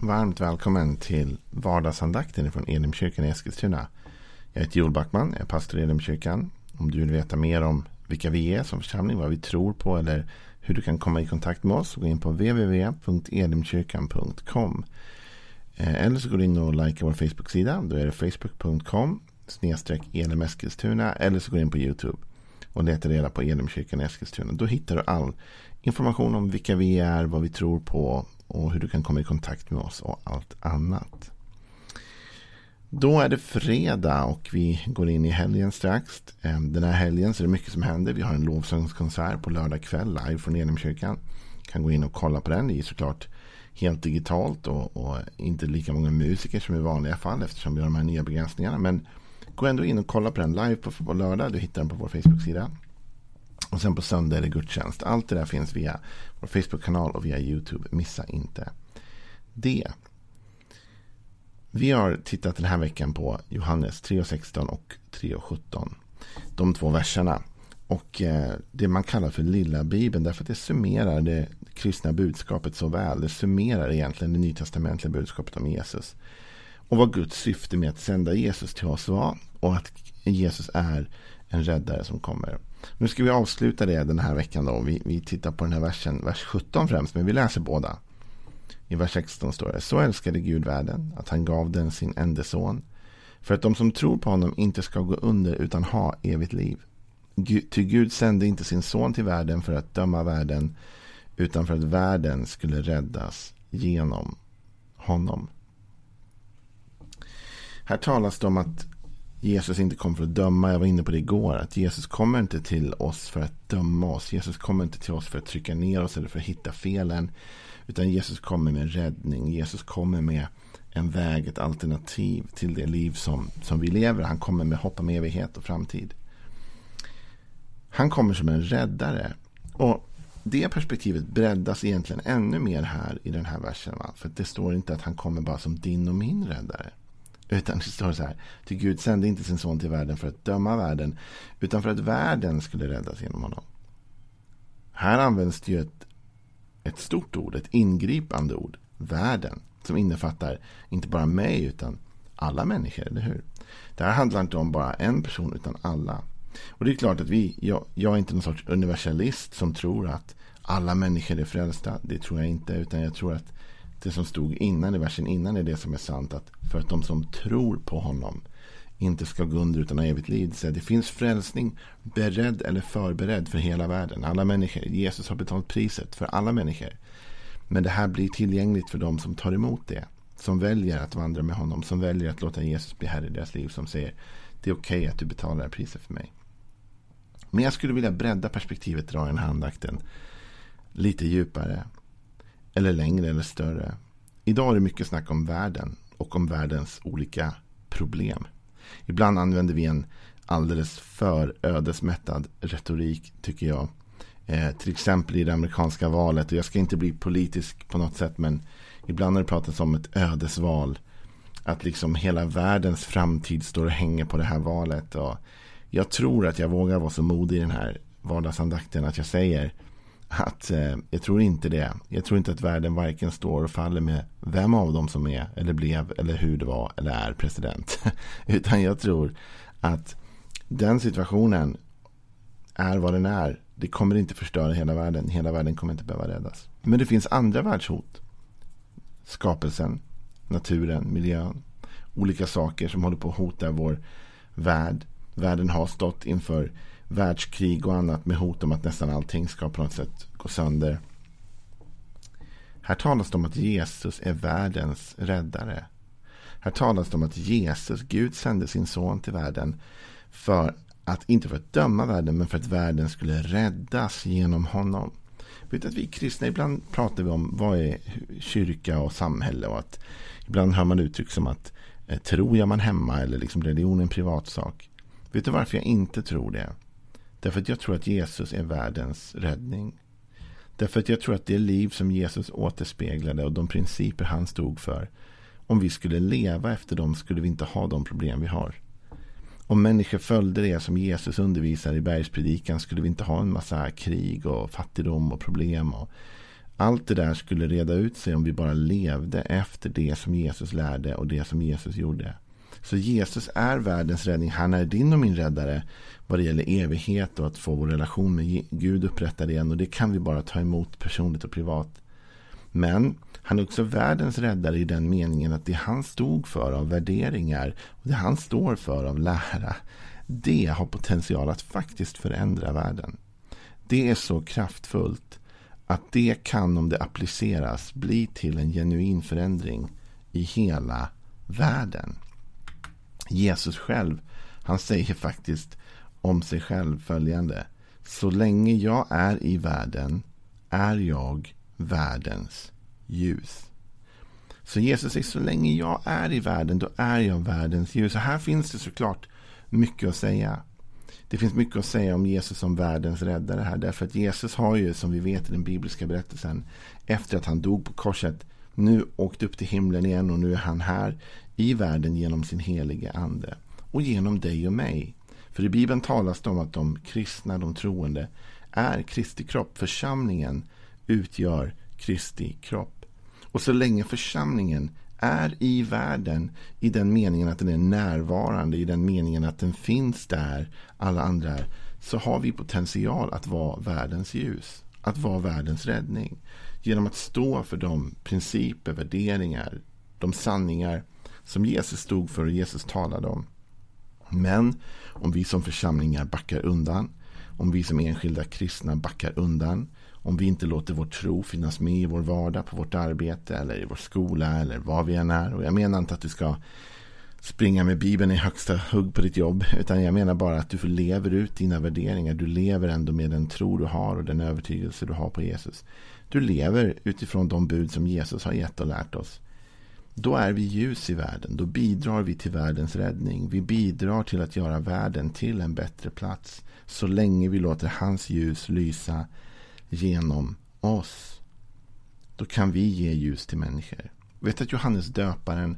Varmt välkommen till vardagsandakten från Elimkyrkan i Eskilstuna. Jag heter Joel Backman, jag är pastor i Elimkyrkan. Om du vill veta mer om vilka vi är som församling, vad vi tror på eller hur du kan komma i kontakt med oss, gå in på www.elimkyrkan.com. Eh, eller så går du in och likea vår Facebook-sida. Då är det facebook.com snedstreck Elimeskilstuna. Eller så går du in på YouTube och letar reda på Elimkyrkan i Eskilstuna. Då hittar du all information om vilka vi är, vad vi tror på och hur du kan komma i kontakt med oss och allt annat. Då är det fredag och vi går in i helgen strax. Ehm, den här helgen så är det mycket som händer. Vi har en lovsångskonsert på lördag kväll live från Elimkyrkan. Kan gå in och kolla på den. Det är såklart helt digitalt och, och, inte lika många musiker som i vanliga fall eftersom vi har de här nya begränsningarna. Men gå ändå in och kolla på den live på, på lördag. Du hittar den på vår Facebook-sida. Och sen på söndag är det gudstjänst. Allt det där finns via vår Facebook-kanal och via YouTube. Missa inte det. Vi har tittat den här veckan på Johannes 3.16 och 3.17. De två verserna. Och eh, det man kallar för lilla bibeln. Därför att det summerar det kristna budskapet så väl. Det summerar egentligen det nytestamentliga budskapet om Jesus. Och vad Guds syfte med att sända Jesus till oss var. Och att Jesus är en räddare som kommer. Nu ska vi avsluta det den här veckan. då. Vi, vi tittar på den här versen, vers 17 främst. Men vi läser båda. I vers 16 står det. Så älskade Gud världen att han gav den sin enda son. För att de som tror på honom inte ska gå under utan ha evigt liv. Ty Gud sände inte sin son till världen för att döma världen. Utan för att världen skulle räddas genom honom. Här talas det om att Jesus inte kom för att döma. Jag var inne på det igår. Att Jesus kommer inte till oss för att döma oss. Jesus kommer inte till oss för att trycka ner oss eller för att hitta felen. Utan Jesus kommer med räddning. Jesus kommer med en väg, ett alternativ till det liv som, som vi lever. Han kommer med hopp om evighet och framtid. Han kommer som en räddare. Och det perspektivet breddas egentligen ännu mer här i den här versen. Va? För det står inte att han kommer bara som din och min räddare. Utan det står så här. Till Gud sände inte sin son till världen för att döma världen. Utan för att världen skulle räddas genom honom. Här används det ju ett, ett stort ord. Ett ingripande ord. Världen. Som innefattar inte bara mig utan alla människor. Eller hur? Det här handlar inte om bara en person utan alla. Och det är klart att vi, jag, jag är inte någon sorts universalist som tror att alla människor är frälsta. Det tror jag inte. Utan jag tror att det som stod innan i versen innan är det som är sant. Att för att de som tror på honom inte ska gå under utan ha evigt liv. Så det finns frälsning beredd eller förberedd för hela världen. Alla människor. Jesus har betalt priset för alla människor. Men det här blir tillgängligt för de som tar emot det. Som väljer att vandra med honom. Som väljer att låta Jesus bli herre i deras liv. Som säger det är okej okay att du betalar priset för mig. Men jag skulle vilja bredda perspektivet dra den här andakten lite djupare. Eller längre eller större. Idag är det mycket snack om världen och om världens olika problem. Ibland använder vi en alldeles för ödesmättad retorik tycker jag. Eh, till exempel i det amerikanska valet. Och jag ska inte bli politisk på något sätt. Men ibland har det pratats om ett ödesval. Att liksom hela världens framtid står och hänger på det här valet. Och jag tror att jag vågar vara så modig i den här vardagsandakten. Att jag säger att eh, jag tror inte det. Jag tror inte att världen varken står och faller med vem av dem som är eller blev eller hur det var eller är president. Utan jag tror att den situationen är vad den är. Det kommer inte förstöra hela världen. Hela världen kommer inte behöva räddas. Men det finns andra världshot. Skapelsen, naturen, miljön. Olika saker som håller på att hota vår värld. Världen har stått inför världskrig och annat med hot om att nästan allting ska på något sätt gå sönder. Här talas det om att Jesus är världens räddare. Här talas det om att Jesus, Gud sände sin son till världen för att inte för att döma världen men för att världen skulle räddas genom honom. Vet att vi kristna ibland pratar vi om vad är kyrka och samhälle och att ibland hör man uttryck som att eh, tror jag man hemma eller liksom religion är en privatsak. Vet du varför jag inte tror det? Därför att jag tror att Jesus är världens räddning. Därför att jag tror att det liv som Jesus återspeglade och de principer han stod för. Om vi skulle leva efter dem skulle vi inte ha de problem vi har. Om människor följde det som Jesus undervisar i bergspredikan skulle vi inte ha en massa krig och fattigdom och problem och Allt det där skulle reda ut sig om vi bara levde efter det som Jesus lärde och det som Jesus gjorde. Så Jesus är världens räddning. Han är din och min räddare vad det gäller evighet och att få vår relation med Gud upprättad igen. Och det kan vi bara ta emot personligt och privat. Men han är också världens räddare i den meningen att det han stod för av värderingar och det han står för av lära, det har potential att faktiskt förändra världen. Det är så kraftfullt att det kan, om det appliceras, bli till en genuin förändring i hela världen. Jesus själv, han säger faktiskt om sig själv följande. Så länge jag är i världen är jag världens ljus. Så Jesus säger så länge jag är i världen då är jag världens ljus. Och här finns det såklart mycket att säga. Det finns mycket att säga om Jesus som världens räddare här. Därför att Jesus har ju, som vi vet i den bibliska berättelsen, efter att han dog på korset, nu åkt upp till himlen igen och nu är han här i världen genom sin helige ande. Och genom dig och mig. För i Bibeln talas det om att de kristna, de troende, är Kristi kropp. Församlingen utgör Kristi kropp. Och så länge församlingen är i världen i den meningen att den är närvarande, i den meningen att den finns där alla andra är, så har vi potential att vara världens ljus, att vara världens räddning. Genom att stå för de principer, värderingar, de sanningar som Jesus stod för och Jesus talade om. Men om vi som församlingar backar undan, om vi som enskilda kristna backar undan, om vi inte låter vår tro finnas med i vår vardag, på vårt arbete eller i vår skola eller var vi än är. Och jag menar inte att du ska springa med Bibeln i högsta hugg på ditt jobb. Utan jag menar bara att du lever ut dina värderingar. Du lever ändå med den tro du har och den övertygelse du har på Jesus. Du lever utifrån de bud som Jesus har gett och lärt oss. Då är vi ljus i världen. Då bidrar vi till världens räddning. Vi bidrar till att göra världen till en bättre plats. Så länge vi låter hans ljus lysa genom oss. Då kan vi ge ljus till människor. Vet att Johannes döparen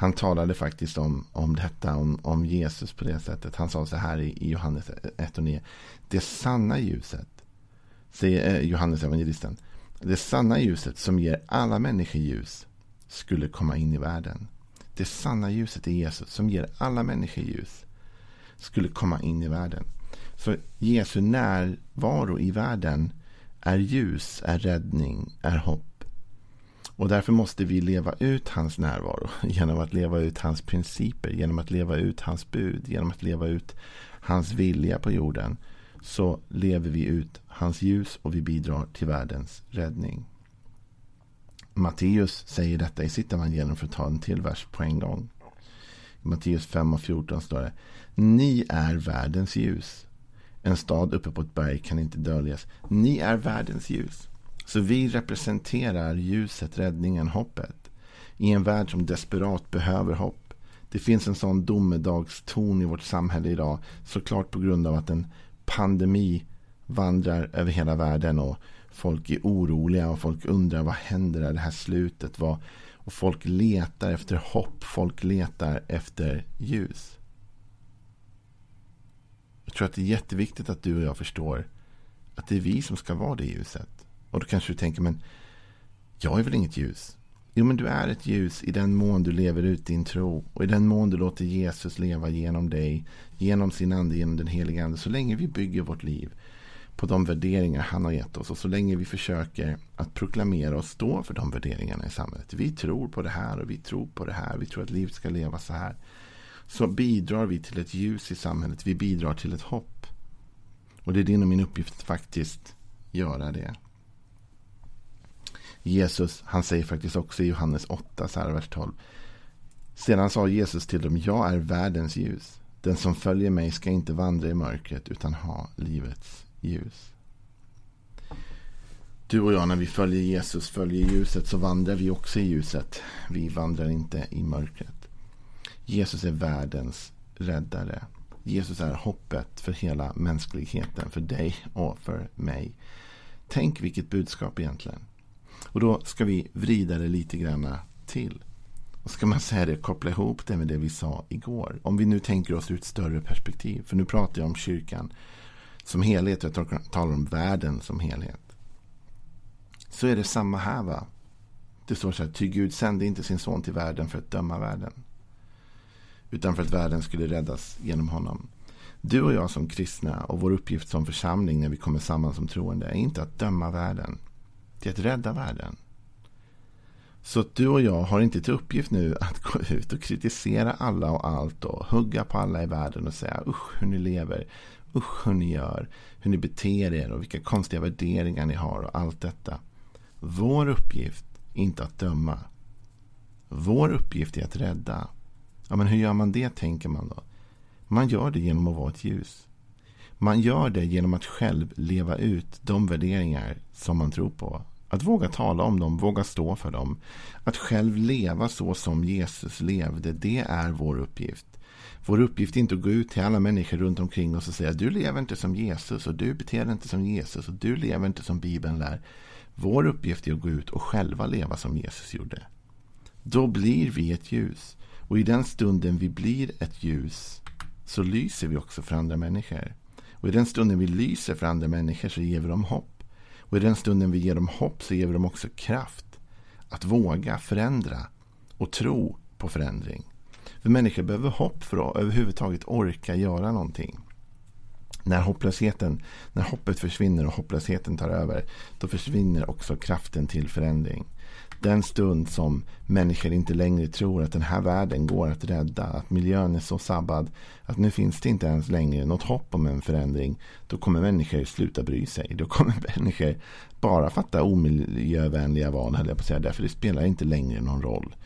han talade faktiskt om, om detta, om, om Jesus på det sättet. Han sa så här i, i Johannes 1 och 9. Det sanna ljuset, säger eh, Johannes evangelisten. Det sanna ljuset som ger alla människor ljus skulle komma in i världen. Det sanna ljuset är Jesus som ger alla människor ljus. Skulle komma in i världen. Så Jesu närvaro i världen är ljus, är räddning, är hopp. Och därför måste vi leva ut hans närvaro genom att leva ut hans principer, genom att leva ut hans bud, genom att leva ut hans vilja på jorden. Så lever vi ut hans ljus och vi bidrar till världens räddning. Matteus säger detta i sitt evangelium för att ta en till vers på en gång. I Matteus 5 och 14 står det. Ni är världens ljus. En stad uppe på ett berg kan inte döljas. Ni är världens ljus. Så vi representerar ljuset, räddningen, hoppet. I en värld som desperat behöver hopp. Det finns en sån domedagston i vårt samhälle idag. Såklart på grund av att en pandemi vandrar över hela världen. Och folk är oroliga och folk undrar vad händer? Är det här slutet? Vad? Och folk letar efter hopp. Folk letar efter ljus. Jag tror att det är jätteviktigt att du och jag förstår att det är vi som ska vara det ljuset. Och då kanske du tänker, men jag är väl inget ljus? Jo, men du är ett ljus i den mån du lever ut din tro. Och i den mån du låter Jesus leva genom dig, genom sin ande, genom den heliga ande. Så länge vi bygger vårt liv på de värderingar han har gett oss. Och så länge vi försöker att proklamera och stå för de värderingarna i samhället. Vi tror på det här och vi tror på det här. Vi tror att livet ska leva så här så bidrar vi till ett ljus i samhället. Vi bidrar till ett hopp. Och det är din och min uppgift att faktiskt göra det. Jesus, han säger faktiskt också i Johannes 8, så här, vers 12. Sedan sa Jesus till dem, jag är världens ljus. Den som följer mig ska inte vandra i mörkret utan ha livets ljus. Du och jag, när vi följer Jesus, följer ljuset, så vandrar vi också i ljuset. Vi vandrar inte i mörkret. Jesus är världens räddare. Jesus är hoppet för hela mänskligheten, för dig och för mig. Tänk vilket budskap egentligen. Och då ska vi vrida det lite grann till. Och ska man säga det, koppla ihop det med det vi sa igår. Om vi nu tänker oss ur ett större perspektiv. För nu pratar jag om kyrkan som helhet. Jag talar om världen som helhet. Så är det samma här va. Det står så här, ty Gud sände inte sin son till världen för att döma världen. Utan för att världen skulle räddas genom honom. Du och jag som kristna och vår uppgift som församling när vi kommer samman som troende är inte att döma världen. Det är att rädda världen. Så du och jag har inte till uppgift nu att gå ut och kritisera alla och allt och hugga på alla i världen och säga usch hur ni lever, usch hur ni gör, hur ni beter er och vilka konstiga värderingar ni har och allt detta. Vår uppgift är inte att döma. Vår uppgift är att rädda. Ja, men hur gör man det, tänker man då? Man gör det genom att vara ett ljus. Man gör det genom att själv leva ut de värderingar som man tror på. Att våga tala om dem, våga stå för dem. Att själv leva så som Jesus levde, det är vår uppgift. Vår uppgift är inte att gå ut till alla människor runt omkring oss och säga du lever inte som Jesus och du beter dig inte som Jesus och du lever inte som Bibeln lär. Vår uppgift är att gå ut och själva leva som Jesus gjorde. Då blir vi ett ljus. Och i den stunden vi blir ett ljus så lyser vi också för andra människor. Och i den stunden vi lyser för andra människor så ger vi dem hopp. Och i den stunden vi ger dem hopp så ger vi dem också kraft att våga förändra och tro på förändring. För människor behöver hopp för att överhuvudtaget orka göra någonting. När hopplösheten, när hoppet försvinner och hopplösheten tar över, då försvinner också kraften till förändring. Den stund som människor inte längre tror att den här världen går att rädda, att miljön är så sabbad, att nu finns det inte ens längre något hopp om en förändring, då kommer människor sluta bry sig. Då kommer människor bara fatta omiljövänliga val, höll jag på att säga, därför det spelar inte längre någon roll.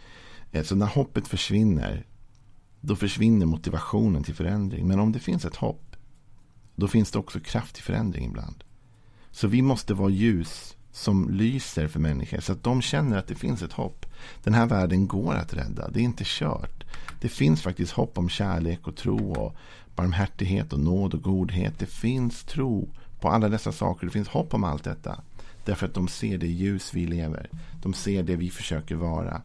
Eh, så när hoppet försvinner, då försvinner motivationen till förändring. Men om det finns ett hopp, då finns det också kraft till förändring ibland. Så vi måste vara ljus som lyser för människor så att de känner att det finns ett hopp. Den här världen går att rädda. Det är inte kört. Det finns faktiskt hopp om kärlek och tro och barmhärtighet och nåd och godhet. Det finns tro på alla dessa saker. Det finns hopp om allt detta. Därför att de ser det ljus vi lever. De ser det vi försöker vara.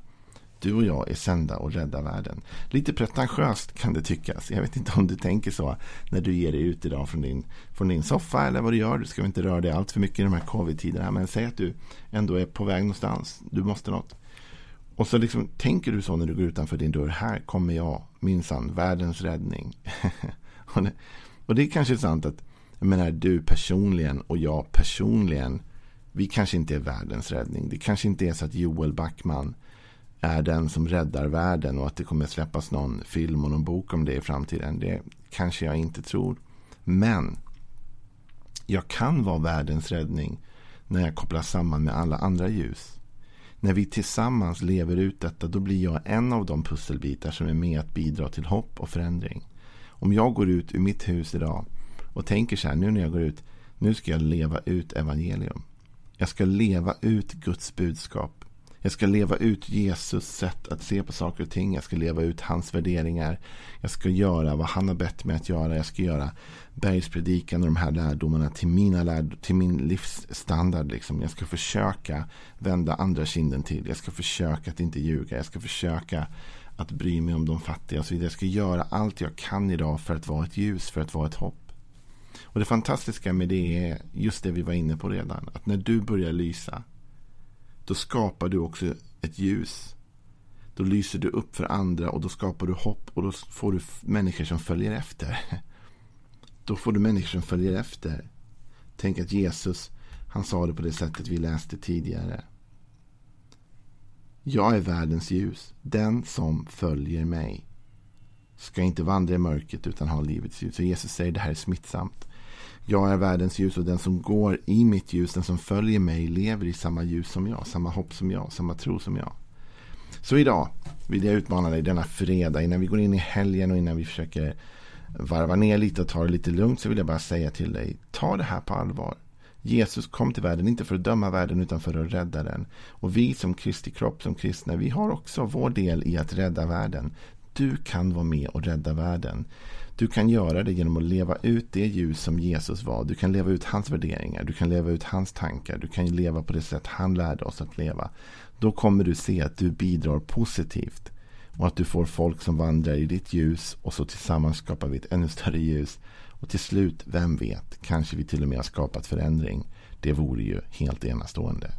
Du och jag är sända och rädda världen. Lite pretentiöst kan det tyckas. Jag vet inte om du tänker så när du ger dig ut idag från din, från din soffa eller vad du gör. Du ska inte röra dig allt för mycket i de här covid-tiderna. Men säg att du ändå är på väg någonstans. Du måste något. Och så liksom, tänker du så när du går utanför din dörr. Här kommer jag, minsann, världens räddning. och, det, och det är kanske sant att jag menar, du personligen och jag personligen. Vi kanske inte är världens räddning. Det kanske inte är så att Joel Backman är den som räddar världen och att det kommer släppas någon film och någon bok om det i framtiden. Det kanske jag inte tror. Men jag kan vara världens räddning när jag kopplar samman med alla andra ljus. När vi tillsammans lever ut detta då blir jag en av de pusselbitar som är med att bidra till hopp och förändring. Om jag går ut ur mitt hus idag och tänker så här nu när jag går ut. Nu ska jag leva ut evangelium. Jag ska leva ut Guds budskap. Jag ska leva ut Jesus sätt att se på saker och ting. Jag ska leva ut hans värderingar. Jag ska göra vad han har bett mig att göra. Jag ska göra bergspredikan och de här lärdomarna till, mina lärd till min livsstandard. Liksom. Jag ska försöka vända andra kinden till. Jag ska försöka att inte ljuga. Jag ska försöka att bry mig om de fattiga och så vidare. Jag ska göra allt jag kan idag för att vara ett ljus, för att vara ett hopp. Och det fantastiska med det är just det vi var inne på redan. Att när du börjar lysa då skapar du också ett ljus. Då lyser du upp för andra och då skapar du hopp och då får du människor som följer efter. Då får du människor som följer efter. Tänk att Jesus, han sa det på det sättet vi läste tidigare. Jag är världens ljus. Den som följer mig ska inte vandra i mörkret utan ha livets ljus. Så Jesus säger det här är smittsamt. Jag är världens ljus och den som går i mitt ljus, den som följer mig, lever i samma ljus som jag, samma hopp som jag, samma tro som jag. Så idag vill jag utmana dig denna fredag innan vi går in i helgen och innan vi försöker varva ner lite och ta det lite lugnt så vill jag bara säga till dig, ta det här på allvar. Jesus kom till världen, inte för att döma världen utan för att rädda den. Och vi som Kristi kropp, som kristna, vi har också vår del i att rädda världen. Du kan vara med och rädda världen. Du kan göra det genom att leva ut det ljus som Jesus var. Du kan leva ut hans värderingar. Du kan leva ut hans tankar. Du kan leva på det sätt han lärde oss att leva. Då kommer du se att du bidrar positivt. Och att du får folk som vandrar i ditt ljus. Och så tillsammans skapar vi ett ännu större ljus. Och till slut, vem vet, kanske vi till och med har skapat förändring. Det vore ju helt enastående.